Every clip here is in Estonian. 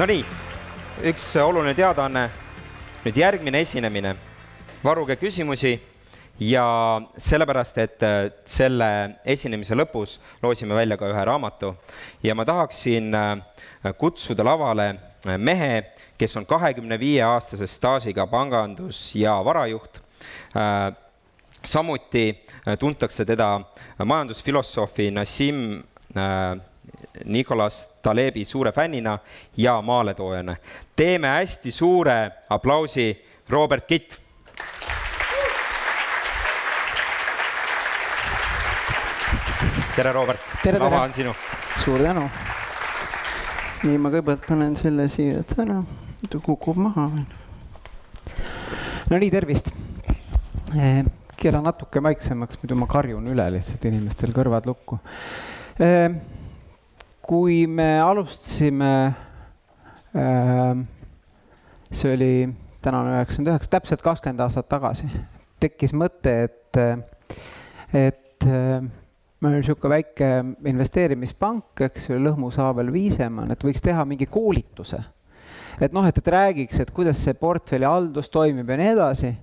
Nonii, üks oluline teadaanne. nüüd järgmine esinemine, varuge küsimusi ja sellepärast, et äh, selle esinemise lõpus loosime välja ka ühe raamatu ja ma tahaksin äh, kutsuda lavale äh, mehe, kes on kahekümne viie aastase staažiga pangandus- ja varajuht. samuti tuntakse teda majandusfilosoofi Nassim Nicolas Talebi suure fännina ja maaletoojana. teeme hästi suure aplausi Robert Kitt. tere, Robert. lava on sinu. suur tänu. nii, ma kõigepealt panen selle siia ära, muidu kukub maha. no nii, tervist eh,. keera natuke vaiksemaks, muidu ma karjun üle lihtsalt inimestel kõrvad lukku eh, kui me alustasime äh,, see oli, täna on üheksakümmend üheksa, täpselt kakskümmend aastat tagasi, tekkis mõte, et, et äh, meil oli niisugune väike investeerimispank, eks ju, Lõhmu, Saavel, Viisemann, et võiks teha mingi koolituse. et noh, et, et räägiks, et kuidas see portfelli haldus toimib ja nii edasi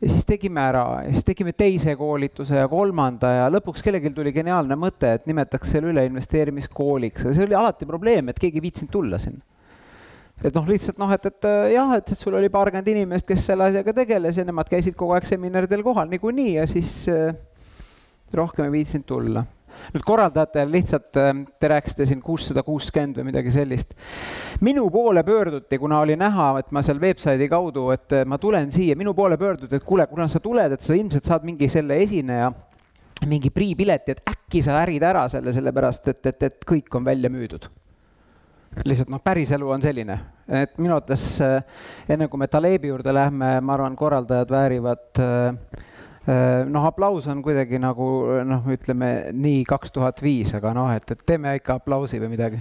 ja siis tegime ära ja siis tegime teise koolituse ja kolmanda ja lõpuks kellelgi tuli geniaalne mõte, et nimetaks selle üle investeerimiskooliks ja see oli alati probleem, et keegi ei viitsinud tulla sinna. et noh, lihtsalt noh, et, et jah, et, et sul oli paarkümmend inimest, kes selle asjaga tegeles ja nemad käisid kogu aeg seminaridel kohal niikuinii ja siis äh, rohkem ei viitsinud tulla nüüd korraldajatele lihtsalt, äh, te rääkisite siin kuussada kuuskümmend või midagi sellist. minu poole pöörduti, kuna oli näha, et ma seal veebsaidi kaudu, et äh, ma tulen siia, minu poole pöörduti, et kuule, kuna sa tuled, et sa ilmselt saad mingi selle esineja mingi priipileti, et äkki sa ärid ära selle, sellepärast et, et, et kõik on välja müüdud lihtsalt noh, päriselu on selline, et minu arvates äh, enne kui me Talebi juurde lähme, ma arvan, korraldajad väärivad Äh, noh, aplaus on kuidagi nagu noh, ütleme nii kaks tuhat viis, aga noh, et, et teeme ikka aplausi või midagi.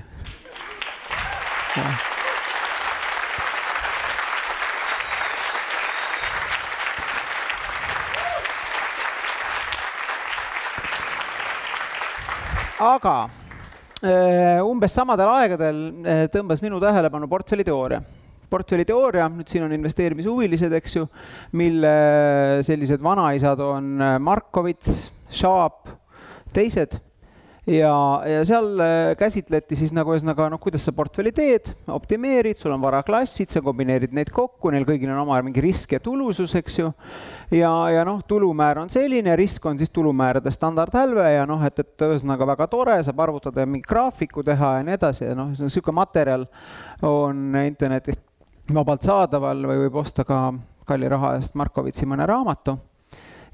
aga äh, umbes samadel aegadel äh, tõmbas minu tähelepanu portfelliteooria portfelliteooria, nüüd siin on investeerimishuvilised, eks ju, mille sellised vanaisad on äh, Markovits, Schaap, teised ja, ja seal äh, käsitleti siis nagu ühesõnaga noh, kuidas sa portfelli teed, optimeerid, sul on varaklassid, sa kombineerid neid kokku, neil kõigil on oma mingi risk ja tulusus, eks ju. ja, ja noh, tulumäär on selline, risk on siis tulumäärade standardhälve ja noh, et, et ühesõnaga väga tore, saab arvutada ja mingi graafiku teha ja nii edasi ja noh, niisugune materjal on internetist vabalt saadaval või võib osta ka kalli raha eest Markovitsi mõne raamatu.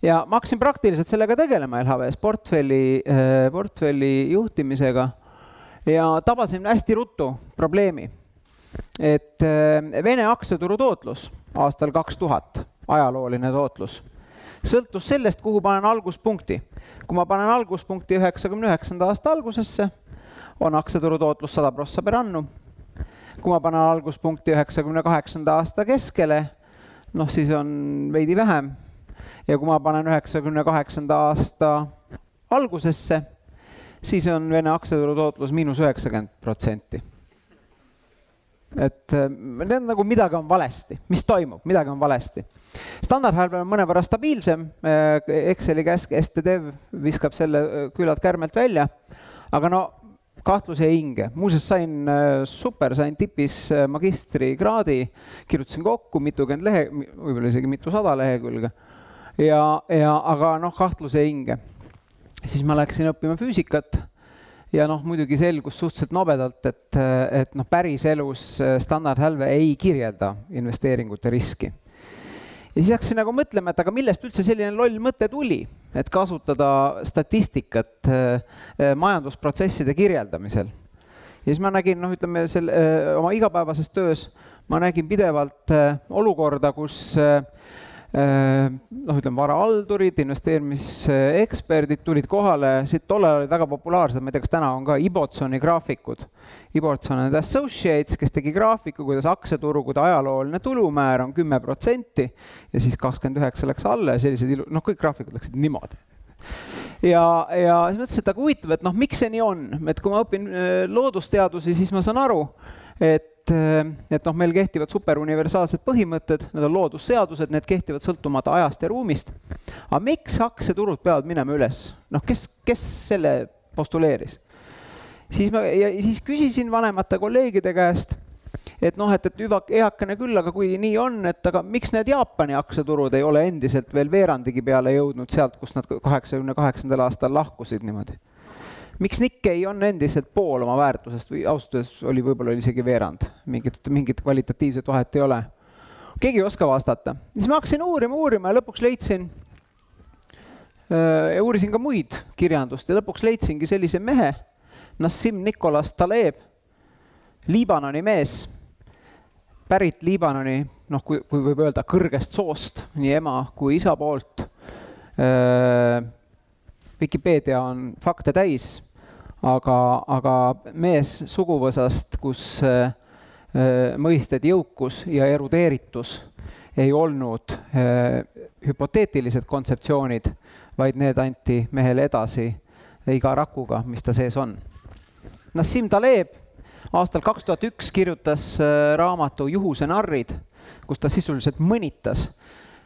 ja ma hakkasin praktiliselt sellega tegelema LHV-s, portfelli, äh, portfelli juhtimisega ja tabasin hästi ruttu probleemi, et äh, Vene aktsiaturu tootlus aastal kaks tuhat, ajalooline tootlus, sõltus sellest, kuhu panen alguspunkti. kui ma panen alguspunkti üheksakümne üheksanda aasta algusesse, on aktsiaturu tootlus sada prossa per annum kui ma panen alguspunkti üheksakümne kaheksanda aasta keskele, noh, siis on veidi vähem. ja kui ma panen üheksakümne kaheksanda aasta algusesse, siis on Vene aktsiaturu tootlus miinus üheksakümmend protsenti. et äh, need on nagu midagi on valesti, mis toimub, midagi on valesti. standardhäälvel on mõnevõrra stabiilsem, äh, Exceli käsk STDev viskab selle äh, küllalt kärmelt välja, aga no kahtlusi ja hinge. muuseas sain äh, super, sain tipis äh, magistrikraadi, kirjutasin kokku mitukümmend lehe, võib-olla isegi mitusada lehekülge. ja, ja aga noh, kahtlusi ja hinge. siis ma läksin õppima füüsikat ja noh, muidugi selgus suhteliselt nobedalt, et, et noh, päriselus äh, standardhälve ei kirjelda investeeringute riski ja siis hakkasin nagu mõtlema, et aga millest üldse selline loll mõte tuli, et kasutada statistikat äh, äh, majandusprotsesside kirjeldamisel. ja siis ma nägin, noh, ütleme selle äh, oma igapäevases töös ma nägin pidevalt olukorda, kus noh, ütleme varahaldurid, investeerimiseksperdid tulid kohale, siit tollal olid väga populaarsed, ma ei tea, kas täna on ka Ibbotsoni graafikud. Ibbotson and Associates, kes tegi graafiku, kuidas aktsiaturgude ajalooline tulumäär on kümme protsenti ja siis kakskümmend üheksa läks alla ja sellised ilu-, noh, kõik graafikud läksid niimoodi. Ja, ja siis mõtlesin, et aga huvitav, et noh, miks see nii on, et kui ma õpin äh, loodusteadusi, siis ma saan aru, et et, et noh, meil kehtivad superuniversaalsed põhimõtted, need on loodusseadused, need kehtivad sõltumata ajast ja ruumist. aga miks aktsiaturud peavad minema üles? noh, kes, kes selle postuleeris? siis ma, ja siis küsisin vanemate kolleegide käest, et noh, et, et hüva, heakene küll, aga kui nii on, et aga miks need Jaapani aktsiaturud ei ole endiselt veel veerandigi peale jõudnud sealt, kust nad kaheksakümne kaheksandal aastal lahkusid niimoodi? Miks Nikkei on endiselt pool oma väärtusest või ausalt öeldes oli võib-olla isegi veerand, mingit, mingit kvalitatiivset vahet ei ole. keegi ei oska vastata. siis ma hakkasin uurima, uurima ja lõpuks leidsin äh,, uurisin ka muid kirjandust ja lõpuks leidsingi sellise mehe, Nassim Nicolas Taleb, Liibanoni mees, pärit Liibanoni, noh, kui, kui võib öelda kõrgest soost, nii ema kui isa poolt äh,. Vikipeedia on fakte täis aga, aga mees suguvõsast, kus äh, äh, mõisted jõukus ja erudeeritus ei olnud äh, hüpoteetilised kontseptsioonid, vaid need anti mehele edasi iga rakuga, mis ta sees on. Nassim Taleb aastal kaks tuhat üks kirjutas raamatu Juhuse narrid, kus ta sisuliselt mõnitas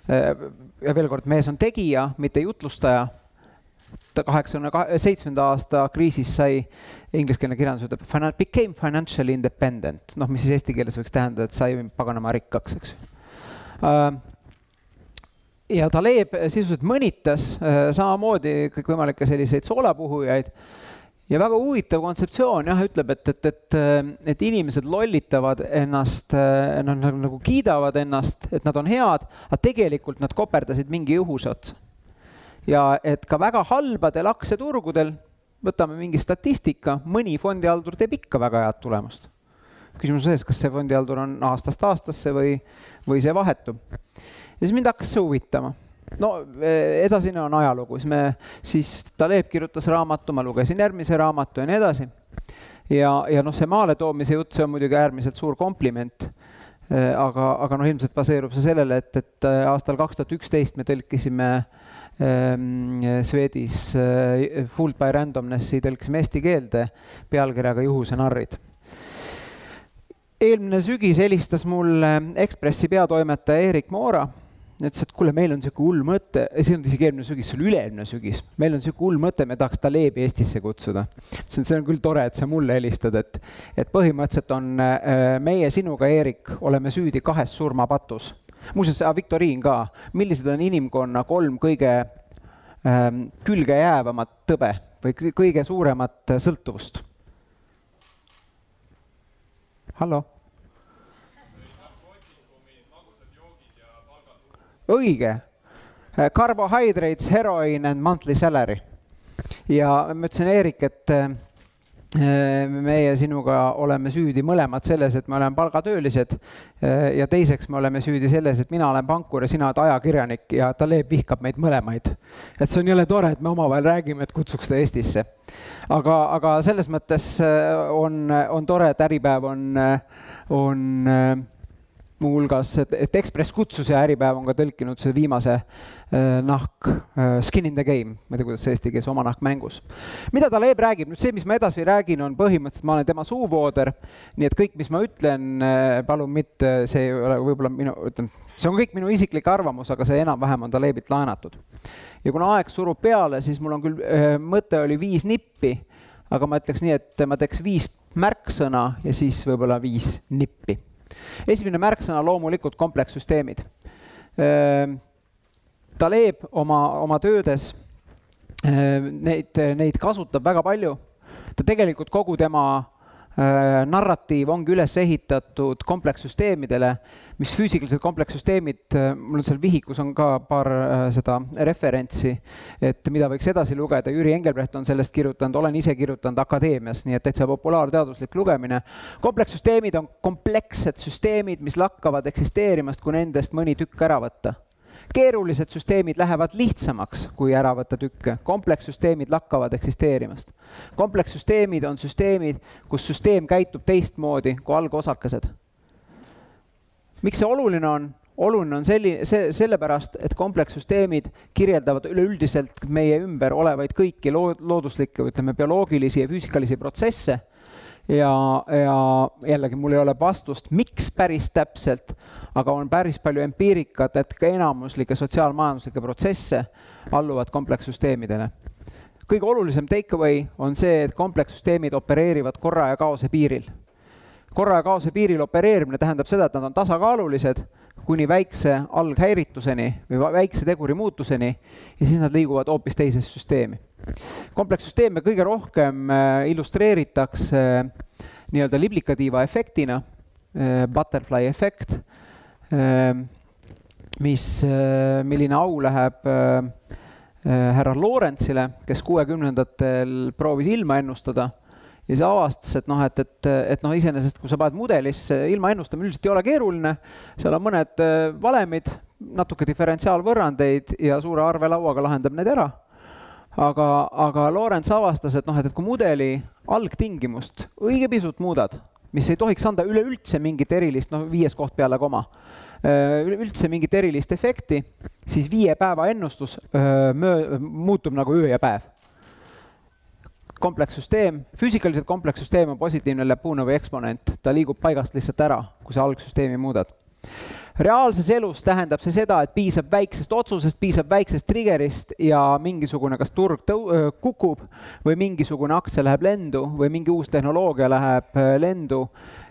ja veel kord, mees on tegija, mitte jutlustaja kaheksakümne seitsmenda aasta kriisis sai, ingliskeelne kirjandus ütleb, became financially independent, noh, mis siis eesti keeles võiks tähendada, et sai paganama rikkaks, eks ju. Äh, ja Taleb sisuliselt mõnitas äh, samamoodi kõikvõimalikke selliseid soolapuhujaid. Ja väga huvitav kontseptsioon jah, ütleb, et, et, et, et inimesed lollitavad ennast, noh nagu, nagu kiidavad ennast, et nad on head, aga tegelikult nad koperdasid mingi juhuse otsa ja et ka väga halbadel aktsiaturgudel, võtame mingi statistika, mõni fondihaldur teeb ikka väga head tulemust. küsimus on selles, kas see fondihaldur on aastast aastasse või, või see vahetub. ja siis mind hakkas see huvitama no e, edasine on ajalugu, siis me, siis Taleb kirjutas raamatu, ma lugesin järgmise raamatu ja nii edasi. ja, ja noh, see maaletoomise jutt, see on muidugi äärmiselt suur kompliment. E, aga, aga noh, ilmselt baseerub see sellele, et, et aastal kaks tuhat üksteist me tõlkisime äh, Swedis eh, Fooled by randomness'i tõlkisime eesti keelde pealkirjaga Juhuse narrid. eelmine sügis helistas mulle Ekspressi peatoimetaja Erik Moora ütles, et kuule, meil on niisugune hull mõte, see ei olnud isegi eelmine sügis, see oli üle-eelmine sügis, meil on niisugune hull mõte, me tahaks Talebi Eestisse kutsuda. ütlesin, see on küll tore, et sa mulle helistad, et, et põhimõtteliselt on äh, meie sinuga, Eerik, oleme süüdi kahes surmapatus muuseas, viktoriin ka, millised on inimkonna kolm kõige ähm, külgejäävamat tõbe või kõige suuremat sõltuvust? hallo? õige, carbohydrates, heroin and monthly salary. ja ma ütlesin, Eerik, et Äh, meie sinuga oleme süüdi mõlemad selles, et me oleme palgatöölised äh, ja teiseks me oleme süüdi selles, et mina olen pankur ja sina oled ajakirjanik ja Taleb vihkab meid mõlemaid. et see on jõle tore, et me omavahel räägime, et kutsuks ta Eestisse. aga, aga selles mõttes äh, on, on tore, et Äripäev on, on muuhulgas, et, et Ekspress kutsus ja Äripäev on ka tõlkinud selle viimase äh, nahk äh,, skin in the game, ma ei tea, kuidas see eesti keeles, oma nahk mängus. mida Taleb räägib, nüüd see, mis ma edasi räägin, on põhimõtteliselt, ma olen tema suuvooder, nii et kõik, mis ma ütlen äh,, palun mitte, see ei ole võib-olla minu, ütleme, see on kõik minu isiklik arvamus, aga see enam-vähem on Talebilt laenatud. ja kuna aeg surub peale, siis mul on küll äh,, mõte oli viis nippi, aga ma ütleks nii, et ma teeks viis märksõna ja siis võib-olla viis nippi esimene märksõna loomulikult komplekssüsteemid. Taleb oma, oma töödes neid, neid kasutab väga palju. ta tegelikult kogu tema narratiiv ongi üles ehitatud komplekssüsteemidele, mis füüsikalised komplekssüsteemid, äh, mul on seal vihikus on ka paar äh, seda referentsi, et mida võiks edasi lugeda, Jüri Engelbrecht on sellest kirjutanud, olen ise kirjutanud Akadeemias, nii et täitsa populaarteaduslik lugemine. komplekssüsteemid on komplekssed süsteemid, mis lakkavad eksisteerimast, kui nendest mõni tükk ära võtta keerulised süsteemid lähevad lihtsamaks, kui ära võtta tükke, komplekssüsteemid lakkavad eksisteerimast. komplekssüsteemid on süsteemid, kus süsteem käitub teistmoodi kui algosakesed. miks see oluline on? oluline on selline, see, sellepärast, et komplekssüsteemid kirjeldavad üleüldiselt meie ümber olevaid kõiki looduslikke, ütleme, bioloogilisi ja füüsikalisi protsesse ja, ja jällegi mul ei ole vastust, miks päris täpselt, aga on päris palju empiirikat, et ka enamuslikke sotsiaalmajanduslikke protsesse alluvad komplekssüsteemidele. kõige olulisem take away on see, et komplekssüsteemid opereerivad korra ja kaose piiril. korra ja kaose piiril opereerimine tähendab seda, et nad on tasakaalulised kuni väikse alghäirituseni või väikse teguri muutuseni ja siis nad liiguvad hoopis teisesse süsteemi. komplekssüsteeme kõige rohkem äh, illustreeritakse äh, nii-öelda liblikatiiva efektina, äh, butterfly efekt, mis, milline au läheb härra Lorenzile, kes kuuekümnendatel proovis ilma ennustada ja siis avastas, et noh, et, et, et noh, iseenesest kui sa paned mudelisse, ilma ennustamine üldiselt ei ole keeruline, seal on mõned äh, valemid, natuke diferentsiaalvõrrandeid ja suure arvelauaga lahendab need ära. aga, aga Lorentz avastas, et noh, et, et kui mudeli algtingimust õige pisut muudad, mis ei tohiks anda üleüldse mingit erilist, noh, viies koht peale koma, äh, üleüldse mingit erilist efekti, siis viie päeva ennustus öö, äh, möö, muutub nagu öö ja päev komplekssüsteem, füüsikaliselt komplekssüsteem on positiivne Ljapunovi eksponent, ta liigub paigast lihtsalt ära, kui sa algsüsteemi muudad. reaalses elus tähendab see seda, et piisab väiksest otsusest, piisab väiksest trigger'ist ja mingisugune, kas turg tõu-, kukub või mingisugune aktsia läheb lendu või mingi uus tehnoloogia läheb lendu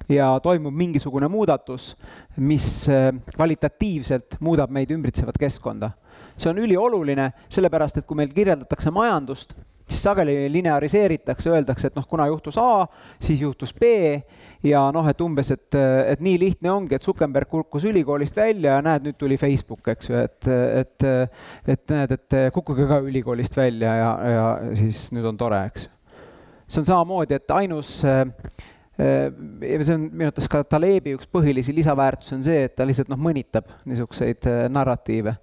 ja toimub mingisugune muudatus, mis kvalitatiivselt muudab meid ümbritsevat keskkonda. see on ülioluline, sellepärast et kui meil kirjeldatakse majandust, siis sageli lineariseeritakse, öeldakse, et noh, kuna juhtus A, siis juhtus B ja noh, et umbes, et, et nii lihtne ongi, et Zuckerberg kukkus ülikoolist välja ja näed, nüüd tuli Facebook, eks ju, et, et, et näed, et kukkuge ka ülikoolist välja ja, ja siis nüüd on tore, eks. see on samamoodi, et ainus äh, ja see on minu arvates ka Talebi üks põhilisi lisaväärtusi on see, et ta lihtsalt noh, mõnitab niisuguseid äh, narratiive.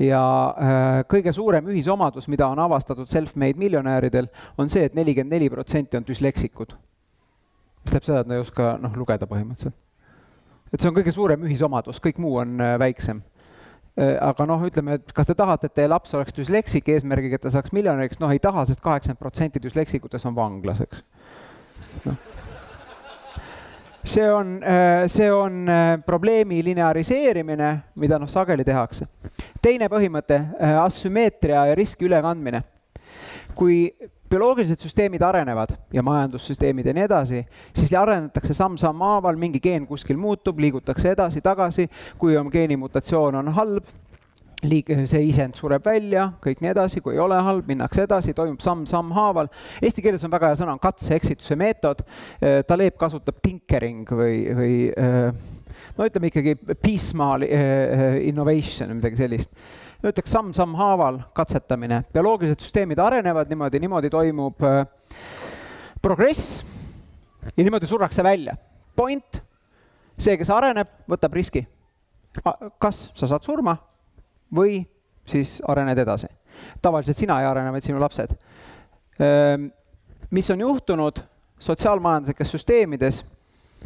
ja äh, kõige suurem ühisomadus, mida on avastatud self-made miljonäridel, on see et, et nelikümmend neli protsenti on düsleksikud. mis tähendab seda, et nad ei oska noh, lugeda põhimõtteliselt. et see on kõige suurem ühisomadus, kõik muu on väiksem aga noh, ütleme, et kas te tahate, et teie laps oleks düsleksik eesmärgiga, et ta saaks miljonäriks, noh ei taha sest, sest kaheksakümmend protsenti düsleksikutest on vanglas, eks. noh see on, äh, see on äh, probleemi lineariseerimine, mida noh, sageli tehakse. teine põhimõte, äh, asümmeetria ja riski ülekandmine. kui bioloogilised süsteemid arenevad ja majandussüsteemid ja nii edasi, siis arenetakse samm-samm haaval, mingi geen kuskil muutub, liigutakse edasi-tagasi, kui on geenimutatsioon on halb, liik-, see isend sureb välja, kõik nii edasi, kui ei ole halb, minnakse edasi, toimub samm-samm haaval. Eesti keeles on väga hea sõna, on katse-eksituse meetod. Äh, Taleb kasutab tinkering või, või äh, no ütleme ikkagi piecemeal äh, innovation või midagi sellist. ütleks samm-samm haaval katsetamine. bioloogilised süsteemid arenevad niimoodi, niimoodi toimub progress ja niimoodi surrakse välja. Point, see, kes areneb, võtab riski. kas sa saad surma või siis arened edasi. tavaliselt sina ei arene, vaid sinu lapsed. Mis on juhtunud sotsiaalmajanduslikes süsteemides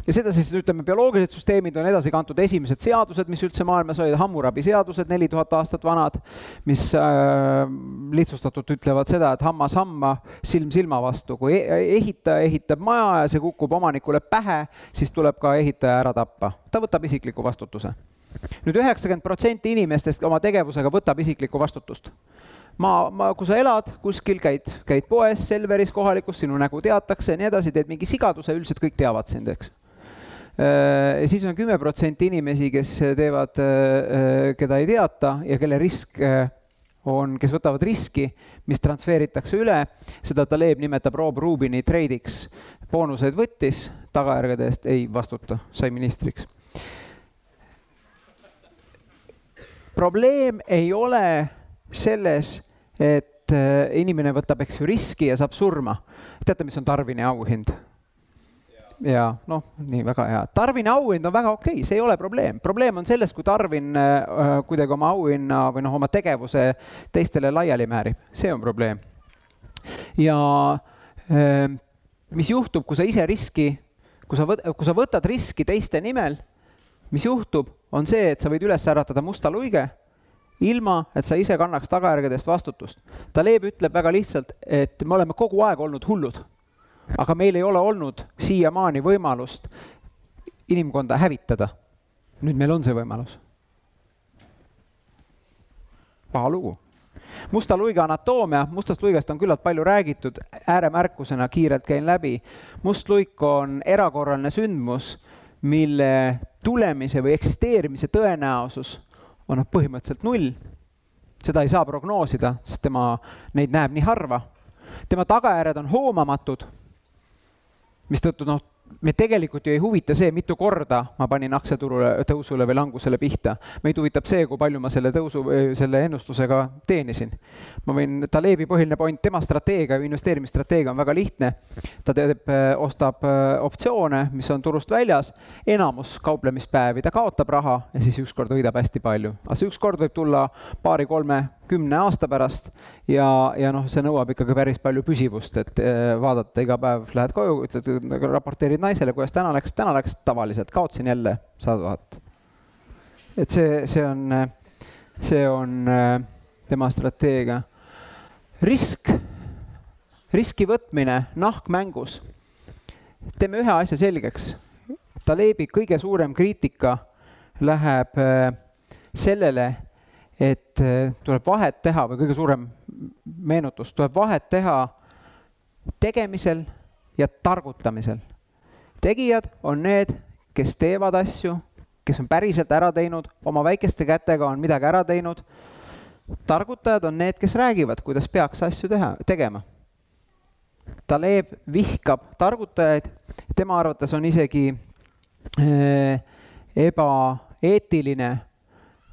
ja seda siis ütleme, bioloogilised süsteemid on edasi kantud esimesed seadused, mis üldse maailmas olid, Hammurabi seadused, neli tuhat aastat vanad, mis äh, lihtsustatult ütlevad seda, et hammas hamma, silm silma vastu. kui e-, ehitaja ehitab maja ja see kukub omanikule pähe, siis tuleb ka ehitaja ära tappa. ta võtab isikliku vastutuse nüüd üheksakümmend protsenti inimestest oma tegevusega võtab isiklikku vastutust. ma, ma, kui sa elad kuskil, käid, käid poes, Selveris kohalikus, sinu nägu teatakse ja nii edasi, teed mingi sigaduse, üldiselt kõik teavad sind, eks äh, ja siis on kümme protsenti inimesi, kes teevad, äh, keda ei teata ja kelle risk äh, on, kes võtavad riski, mis transferitakse üle, seda Taleb nimetab Rob Rubini treidiks. boonuseid võttis, tagajärgede eest ei vastuta, sai ministriks probleem ei ole selles, et äh, inimene võtab, eks ju, riski ja saab surma. teate, mis on Darwini auhind? ja noh, nii väga hea. Darwini auhind on väga okei okay,, see ei ole probleem. probleem on selles, kui Darwin äh, kuidagi oma auhinna või noh, oma tegevuse teistele laiali määrib, see on probleem. ja äh, mis juhtub, kui sa ise riski, kui sa võt-, kui sa võtad riski teiste nimel mis juhtub, on see, et sa võid üles äratada musta luige, ilma et sa ise kannaks tagajärgedest vastutust. Taleb ütleb väga lihtsalt, et me oleme kogu aeg olnud hullud. aga meil ei ole olnud siiamaani võimalust inimkonda hävitada. nüüd meil on see võimalus. paha lugu musta luiga anatoomia, mustast luigast on küllalt palju räägitud, ääremärkusena kiirelt käin läbi. must luik on erakorraline sündmus, mille tulemise või eksisteerimise tõenäosus on noh, põhimõtteliselt null. seda ei saa prognoosida, sest tema neid näeb nii harva. tema tagajärjed on hoomamatud, mistõttu noh, meid tegelikult ju ei huvita see, mitu korda ma panin aktsiaturule tõusule või langusele pihta. meid huvitab see, kui palju ma selle tõusu, selle ennustusega teenisin. ma võin, Talebi põhiline point, tema strateegia või investeerimisstrateegia on väga lihtne. ta teeb, ostab äh, optsioone, mis on turust väljas, enamus kauplemispäevi ta kaotab raha ja siis ükskord võidab hästi palju. aga see ükskord võib tulla paari-kolme kümne aasta pärast ja, ja noh, see nõuab ikkagi päris palju püsivust, et eh, vaadata iga päev, lähed koju, ütled, raporteerid naisele, kuidas täna läks, täna läks tavaliselt, kaotasin jälle sada tuhat. et see, see on, see on eh, tema strateegia. risk, riski võtmine, nahk mängus. teeme ühe asja selgeks. Talebi kõige suurem kriitika läheb eh, sellele et eh, tuleb vahet teha või kõige suurem meenutus, tuleb vahet teha tegemisel ja targutamisel. tegijad on need, kes teevad asju, kes on päriselt ära teinud, oma väikeste kätega on midagi ära teinud. targutajad on need, kes räägivad, kuidas peaks asju teha, tegema. Taleb vihkab targutajaid, tema arvates on isegi äh, ebaeetiline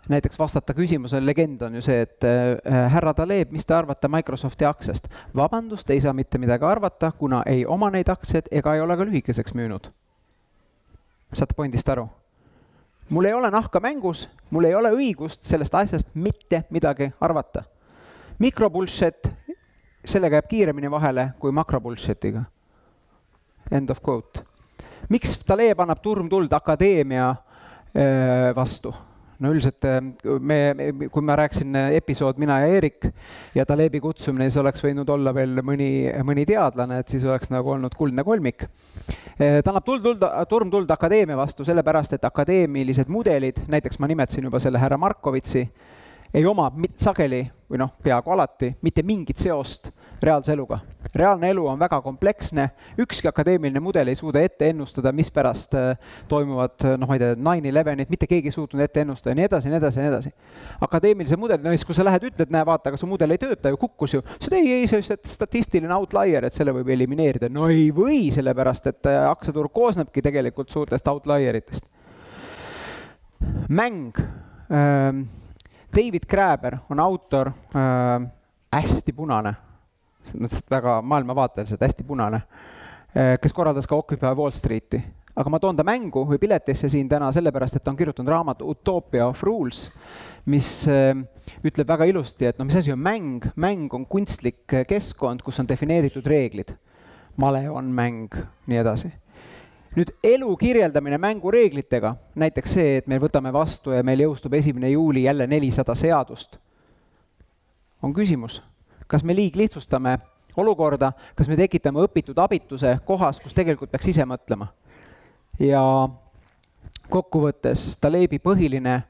näiteks vastata küsimusele, legend on ju see, et äh, härra Taleb, mis te arvate Microsofti aktsiast? vabandust, ei saa mitte midagi arvata, kuna ei oma neid aktsiaid ega ei ole ka lühikeseks müünud. saate pointist aru? mul ei ole nahka mängus, mul ei ole õigust sellest asjast mitte midagi arvata. mikro bullshit, sellega jääb kiiremini vahele kui makro bullshit'iga. End of quote. miks Taleb annab turmtuld akadeemia öö, äh, vastu? No üldiselt äh, me, kui ma rääkisin äh, episood Mina ja Eerik ja Talebi kutsumine, siis oleks võinud olla veel mõni, mõni teadlane, et siis oleks nagu olnud kuldne kolmik. Äh, ta annab tuld, tuld, turm tuld akadeemia vastu sellepärast, et akadeemilised mudelid, näiteks ma nimetasin juba selle härra Markovitsi, ei oma sageli või noh, peaaegu alati mitte mingit seost reaalse eluga. reaalne elu on väga kompleksne, ükski akadeemiline mudel ei suuda ette ennustada, mispärast äh, toimuvad noh, ma ei tea, nine elevenid, mitte keegi ei suutnud ette ennustada ja nii edasi ja nii edasi ja nii edasi. akadeemilised mudelid, no siis kui sa lähed, ütled, näe, vaata, aga su mudel ei tööta ju, kukkus ju. sa ütled ei, ei, see on statistiline outlier, et selle võib elimineerida. no ei või, sellepärast et äh, aktsiaturg koosnebki tegelikult suurtest outlier itest. mäng ähm, David Graeber on autor äh,, hästi punane, selles mõttes, et väga maailmavaateliselt hästi punane äh,, kes korraldas ka Occupy Wall Streeti. aga ma toon ta mängu või piletisse siin täna sellepärast, et ta on kirjutanud raamatu Utopia of Rules, mis äh, ütleb väga ilusti, et noh, mis asi on mäng, mäng on kunstlik keskkond, kus on defineeritud reeglid. male on mäng, nii edasi nüüd elu kirjeldamine mängureeglitega, näiteks see, et me võtame vastu ja meil jõustub esimene juuli jälle nelisada seadust, on küsimus, kas me liiglihtsustame olukorda, kas me tekitame õpitud abituse kohas, kus tegelikult peaks ise mõtlema. ja kokkuvõttes Talebi põhiline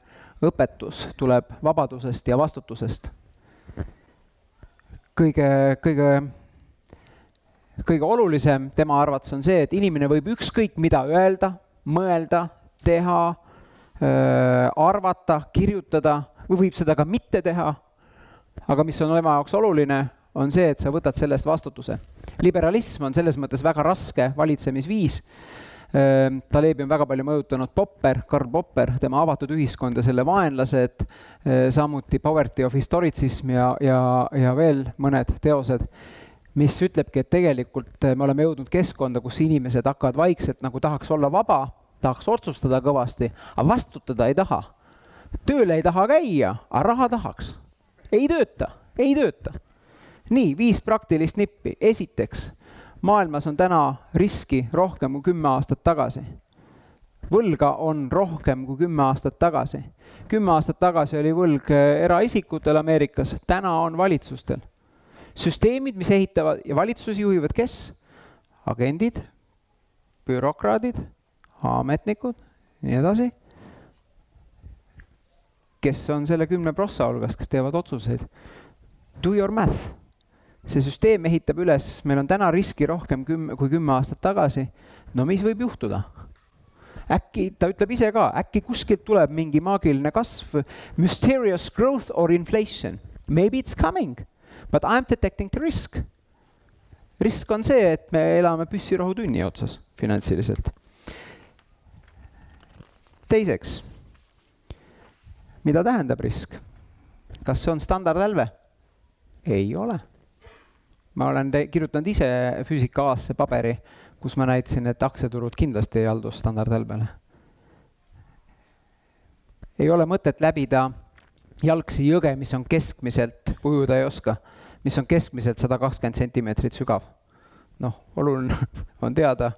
õpetus tuleb vabadusest ja vastutusest. kõige, kõige kõige olulisem tema arvates on see, et inimene võib ükskõik mida öelda, mõelda, teha, arvata, kirjutada või võib seda ka mitte teha. aga mis on tema jaoks oluline, on see, et sa võtad selle eest vastutuse. liberalism on selles mõttes väga raske valitsemisviis. Talebi on väga palju mõjutanud Popper, Karl Popper, tema Avatud ühiskond ja selle vaenlased, samuti Poverty of Historicism ja, ja, ja veel mõned teosed mis ütlebki, et tegelikult eh, me oleme jõudnud keskkonda, kus inimesed hakkavad vaikselt nagu tahaks olla vaba, tahaks otsustada kõvasti, aga vastutada ei taha. tööle ei taha käia, aga raha tahaks. ei tööta, ei tööta. nii, viis praktilist nippi. esiteks, maailmas on täna riski rohkem kui kümme aastat tagasi. võlga on rohkem kui kümme aastat tagasi. kümme aastat tagasi oli võlg eh, eraisikutel Ameerikas, täna on valitsustel süsteemid, mis ehitavad ja valitsusi juhivad kes? agendid, bürokraadid, ametnikud, nii edasi, kes on selle kümne prossa hulgas, kes teevad otsuseid. Do your math. see süsteem ehitab üles, meil on täna riski rohkem kümme, kui kümme aastat tagasi. no mis võib juhtuda? äkki, ta ütleb ise ka, äkki kuskilt tuleb mingi maagiline kasv, mysterious growth or inflation. Maybe it's coming, but I am detecting the risk. risk on see, et me elame püssirohutunni otsas finantsiliselt. teiseks, mida tähendab risk? kas see on standardhälve? ei ole. ma olen kirjutanud ise füüsika A-sse paberi kus ma näitasin, et aktsiaturud kindlasti ei aldu standardhälbele. ei ole mõtet läbida jalgsi jõge, mis on keskmiselt, ujuda ei oska, mis on keskmiselt sada kakskümmend sentimeetrit sügav. noh, oluline on teada,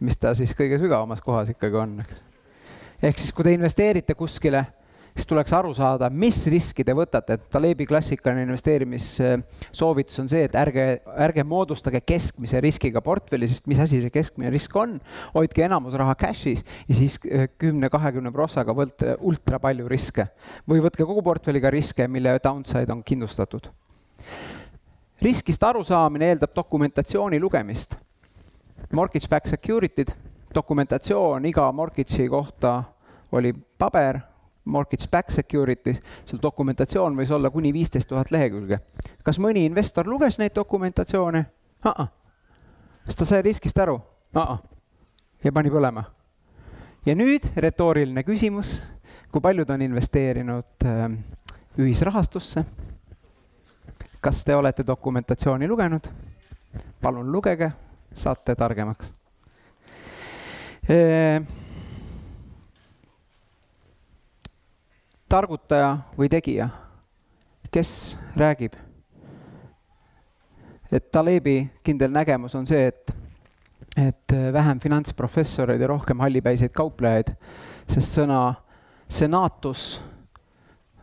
mis ta siis kõige sügavamas kohas ikkagi on, eks. ehk siis, kui te investeerite kuskile siis tuleks aru saada, mis riski te võtate, et Talebi klassikaline investeerimissoovitus on see, et ärge, ärge moodustage keskmise riskiga portfelli, sest mis asi see keskmine risk on. hoidke enamus raha cash'is ja siis äh, kümne-kahekümne prossaga võtke ultra palju riske või võtke kogu portfelliga riske, mille downside on kindlustatud. Riskist arusaamine eeldab dokumentatsiooni lugemist. Mortgage back security'd, dokumentatsioon iga mortgage'i kohta oli paber mortgage back securities, seal dokumentatsioon võis olla kuni viisteist tuhat lehekülge. kas mõni investor luges neid dokumentatsioone? kas ta sai riskist aru? ja pani põlema. ja nüüd retooriline küsimus, kui paljud on investeerinud äh, ühisrahastusse? Kas te olete dokumentatsiooni lugenud? palun lugege, saate targemaks targutaja või tegija, kes räägib? et Talebi kindel nägemus on see, et, et vähem finantsprofessoreid ja rohkem hallipäiseid kauplejaid, sest sõna senatus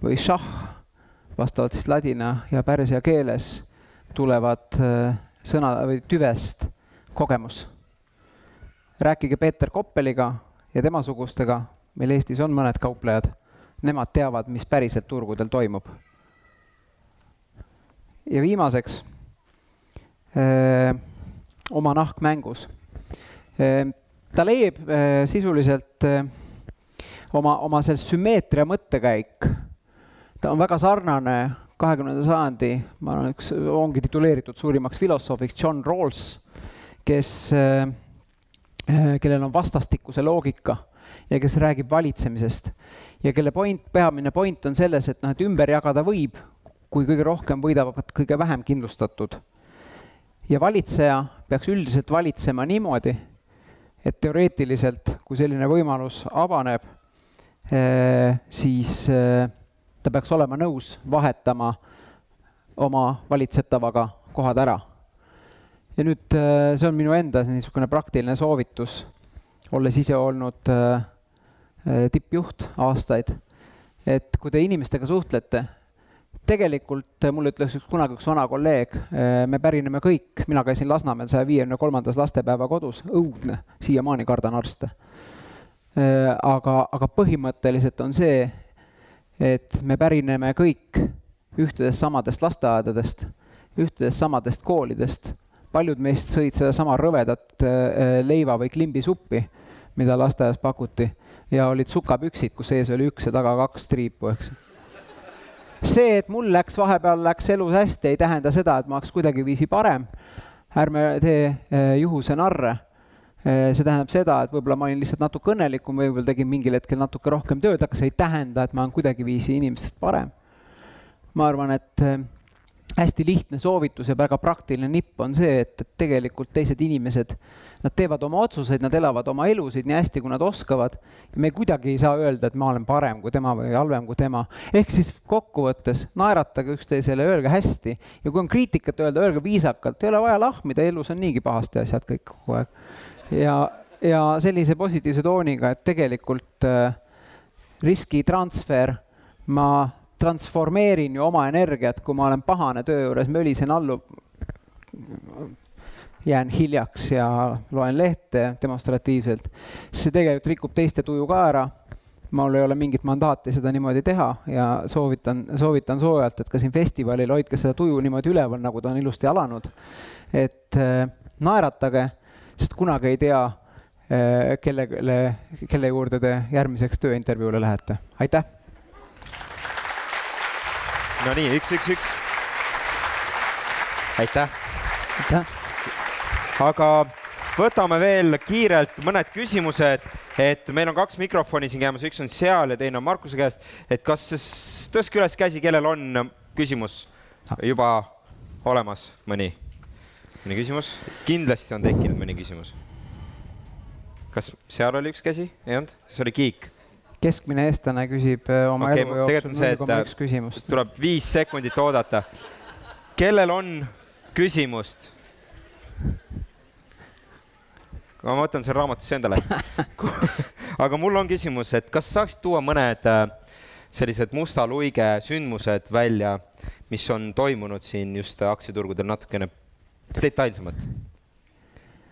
või šah, vastavalt siis ladina ja pärsia keeles, tulevad äh, sõna või tüvest kogemus. rääkige Peeter Koppeliga ja temasugustega, meil Eestis on mõned kauplejad nemad teavad, mis päriselt turgudel toimub. ja viimaseks, oma nahk mängus. Taleb sisuliselt oma, oma see sümmeetria mõttekäik, ta on väga sarnane kahekümnenda sajandi, ma arvan, üks ongi tituleeritud suurimaks filosoofiks John Rawls, kes, kellel on vastastikuse loogika ja kes räägib valitsemisest ja kelle point, peamine point on selles, et noh, et ümber jagada võib, kui kõige rohkem võidavad kõige vähem kindlustatud. ja valitseja peaks üldiselt valitsema niimoodi, et teoreetiliselt, kui selline võimalus avaneb, eh, siis eh, ta peaks olema nõus vahetama oma valitsetavaga kohad ära. ja nüüd eh, see on minu enda niisugune praktiline soovitus, olles ise olnud äh, Äh, tippjuht aastaid. et kui te inimestega suhtlete, tegelikult mulle ütles üks kunagi üks vana kolleeg, äh, me pärineme kõik, mina käisin Lasnamäel saja viiekümne kolmandas lastepäevakodus, õudne, siiamaani kardan arste. Äh, aga, aga põhimõtteliselt on see, et me pärineme kõik ühtedest samadest lasteaedadest, ühtedest samadest koolidest. paljud meist sõid sedasama rõvedat leiva või klimbisuppi, mida lasteaias pakuti ja olid sukapüksid, kus ees oli üks ja taga kaks triipu, eks. see, et mul läks vahepeal, läks elus hästi, ei tähenda seda, et ma oleks kuidagiviisi parem. ärme tee eh, juhuse narre. Eh, see tähendab seda, et võib-olla ma olin lihtsalt natuke õnnelikum, võib-olla tegin mingil hetkel natuke rohkem tööd, aga see ei tähenda, et ma olen kuidagiviisi inimestest parem. ma arvan, et eh, hästi lihtne soovitus ja väga praktiline nipp on see, et, et tegelikult teised inimesed, nad teevad oma otsuseid, nad elavad oma elusid nii hästi, kui nad oskavad. me kuidagi ei saa öelda, et ma olen parem kui tema või halvem kui tema. ehk siis kokkuvõttes naeratage üksteisele, öelge hästi ja kui on kriitikat öelda, öelge viisakalt, ei ole vaja lahmida, elus on niigi pahasti asjad kõik kogu aeg. Ja, ja sellise positiivse tooniga, et tegelikult äh, riskitransfer ma transformeerin ju oma energiat, kui ma olen pahane töö juures, mölisen allu. jään hiljaks ja loen lehte demonstratiivselt, see tegelikult rikub teiste tuju ka ära mul ei ole mingit mandaati seda niimoodi teha ja soovitan, soovitan soojalt, et ka siin festivalil hoidke seda tuju niimoodi üleval, nagu ta on ilusti alanud. et äh, naeratage, sest kunagi ei tea äh,, kellele, kelle juurde te järgmiseks tööintervjuule lähete. aitäh! no nii, üks, üks, üks. aitäh! aitäh! aga võtame veel kiirelt mõned küsimused et meil on kaks mikrofoni siin käimas, üks on seal ja teine on Markuse käest, et kas tõstke üles käsi, kellel on küsimus juba olemas, mõni, mõni küsimus? kindlasti on tekkinud mõni küsimus. kas seal oli üks käsi, ei olnud, see oli Kiik? keskmine eestlane küsib äh, oma okay, elu jooksul null koma üks küsimust. tuleb viis sekundit oodata. kellel on küsimust? ma võtan selle raamatusse endale aga mul on küsimus, et kas saaksid tuua mõned äh, sellised musta luige sündmused välja, mis on toimunud siin just aktsiaturgudel natukene detailsemalt?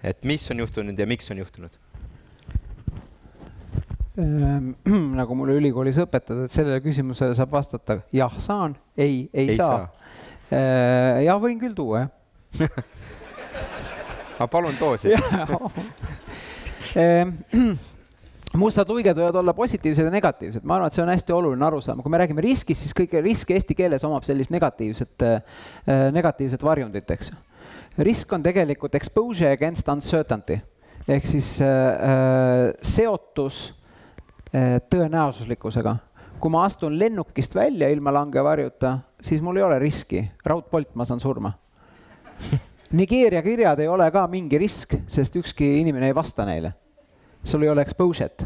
et mis on juhtunud ja miks on juhtunud? Ehm, nagu mulle ülikoolis õpetati, et sellele küsimusele saab vastata jah, saan, ei, ei saa, saa.. Ehm, jah, võin küll tuua, jah. Aga palun too siis. Ehm, mustad luiged võivad olla positiivsed ja negatiivsed, ma arvan, et see on hästi oluline aru saama, kui me räägime riskist, siis kõige risk eesti keeles omab sellist negatiivset, äh, negatiivset varjundit, eks ju. Risk on tegelikult exposure against uncertainty ehk siis äh, äh seotus äh, tõenäosuslikkusega. kui ma astun lennukist välja ilma langevarjuta, siis mul ei ole riski, raudpolt, ma saan surma Nigeeria kirjad ei ole ka mingi risk, sest ükski inimene ei vasta neile. sul ei ole exposure't.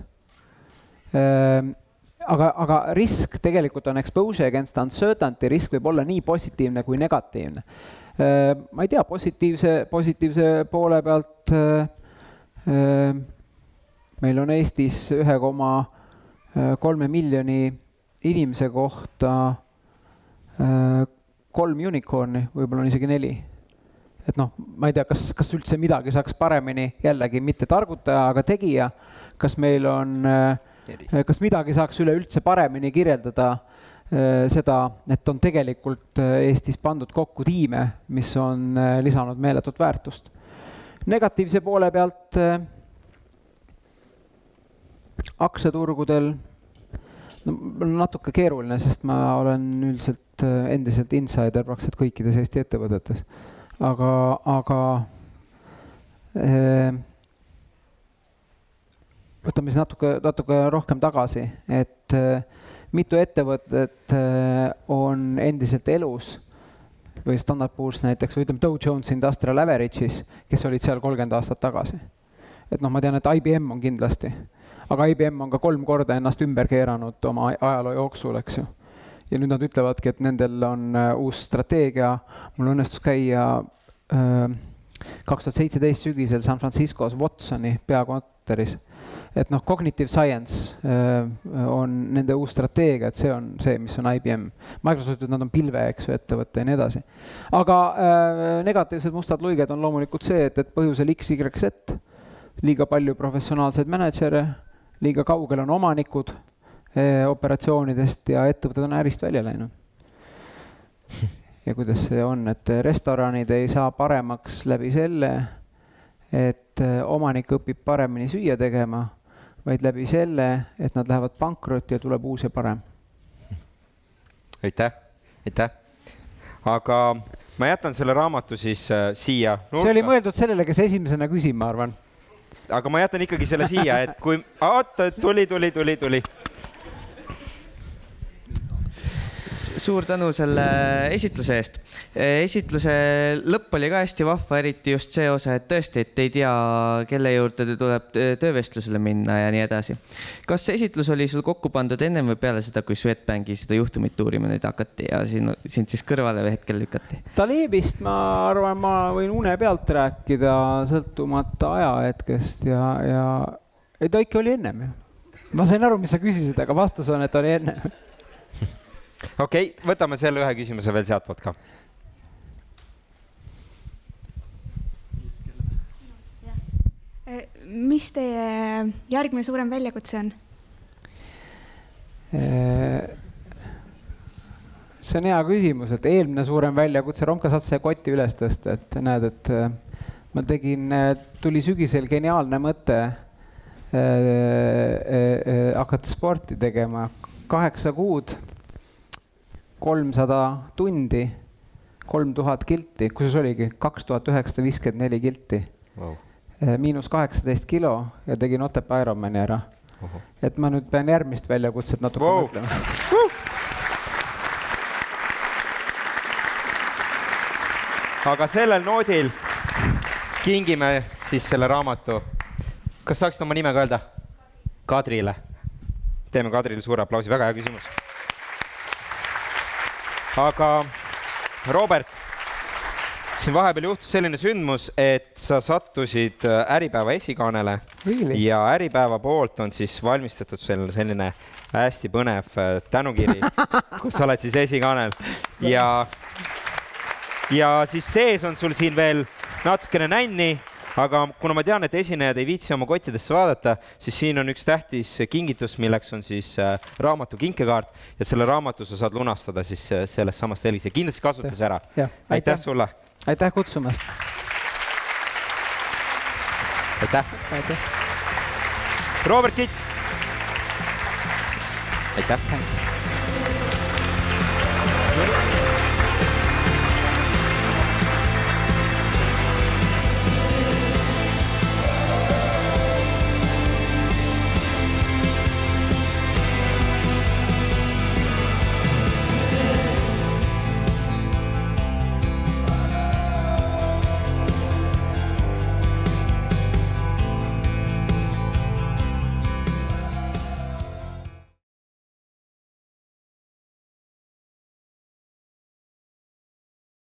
Ehm, aga, aga risk tegelikult on exposure against uncertainty, risk võib olla nii positiivne kui negatiivne. Ehm, ma ei tea, positiivse, positiivse poole pealt ehm, meil on Eestis ühe koma kolme miljoni inimese kohta kolm unicorn'i, võib-olla on isegi neli et noh, ma ei tea, kas, kas üldse midagi saaks paremini, jällegi mitte targutaja, aga tegija, kas meil on, äh, kas midagi saaks üleüldse paremini kirjeldada äh, seda, et on tegelikult äh, Eestis pandud kokku tiime, mis on lisanud meeletut väärtust. negatiivse poole pealt aktsiaturgudel no natuke keeruline, sest ma olen üldiselt endiselt insider praktiliselt kõikides Eesti ettevõtetes aga, aga eh, võtame siis natuke, natuke rohkem tagasi, et eh, mitu ettevõtet eh, on endiselt elus või Standard Poor's näiteks või ütleme Dow Jones Industrial Average'is, kes olid seal kolmkümmend aastat tagasi. et noh, ma tean, et IBM on kindlasti, aga IBM on ka kolm korda ennast ümber keeranud oma ajaloo jooksul, eks ju ja nüüd nad ütlevadki, et nendel on äh, uus strateegia, mul õnnestus käia äh, kaks tuhat seitseteist sügisel San Franciscos Watsoni peakontoris. Et noh, cognitive science äh, on nende uus strateegia, et see on see, mis on IBM. Microsoft, nad on pilve, eks ju, ettevõte ja nii edasi. aga negatiivsed mustad luiged on loomulikult see, et, et põhjusel X, Y, Z liiga palju professionaalseid mänedžere, liiga kaugel on omanikud Eh, operatsioonidest ja ettevõtted on ärist välja läinud. ja kuidas see on, et restoranid ei saa paremaks läbi selle, et eh, omanik õpib paremini süüa tegema, vaid läbi selle, et nad lähevad pankrotti ja tuleb uus ja parem. aitäh, aitäh. aga ma jätan selle raamatu siis äh, siia. see oli mõeldud sellele, kes esimesena küsib, ma arvan. aga ma jätan ikkagi selle siia, et kui, oot, tuli, tuli, tuli, tuli suur tänu selle esitluse eest. esitluse lõpp oli ka hästi vahva, eriti just see osa, et tõesti, et ei tea, kelle juurde tuleb töövestlusele minna ja nii edasi. kas see esitlus oli sul kokku pandud ennem või peale seda, kui Swedbanki seda juhtumit uurima nüüd hakati ja siin, sind siis kõrvale või hetkel lükati? Talibist ma arvan, ma võin une pealt rääkida, sõltumata ajahetkest ja, ja ei ta ikka oli ennem ju. ma sain aru, mis sa küsisid, aga vastus on, et oli ennem okei okay,, võtame selle ühe küsimuse veel sealtpoolt ka. mis teie järgmine suurem väljakutse on? see on hea küsimus, et eelmine suurem väljakutse, Romka, saad see koti üles tõsta, et näed, et ma tegin, tuli sügisel geniaalne mõte äh, äh, hakata sporti tegema, kaheksa kuud, kolmsada tundi, kolm tuhat kilti, kusjuures oligi kaks tuhat üheksasada viiskümmend neli kilti wow.. miinus kaheksateist kilo ja tegin Otepää Ironmani ära. et ma nüüd pean järgmist väljakutset natuke wow. mõtlema uh!. aga sellel noodil kingime siis selle raamatu. kas saaksite oma nime ka öelda? Kadrile. teeme Kadrile suure aplausi, väga hea küsimus. Aga Robert, siin vahepeal juhtus selline sündmus, et sa sattusid äh, Äripäeva esikaanele. Really? ja Äripäeva poolt on siis valmistatud sulle selline hästi põnev äh, tänukiri, kus sa oled siis esikaanel. Ja, ja siis sees on sul siin veel natukene nänni, aga kuna ma tean, et esinejad ei viitsi oma kottidesse vaadata, siis siin on üks tähtis kingitus, milleks on siis äh, raamatu kinkekaart ja selle raamatu sa saad lunastada siis äh, sellest samast Elvis ja kindlasti kasuta see ära. aitäh sulle. aitäh kutsumast. aitäh. aitäh. Robert Kitt. aitäh.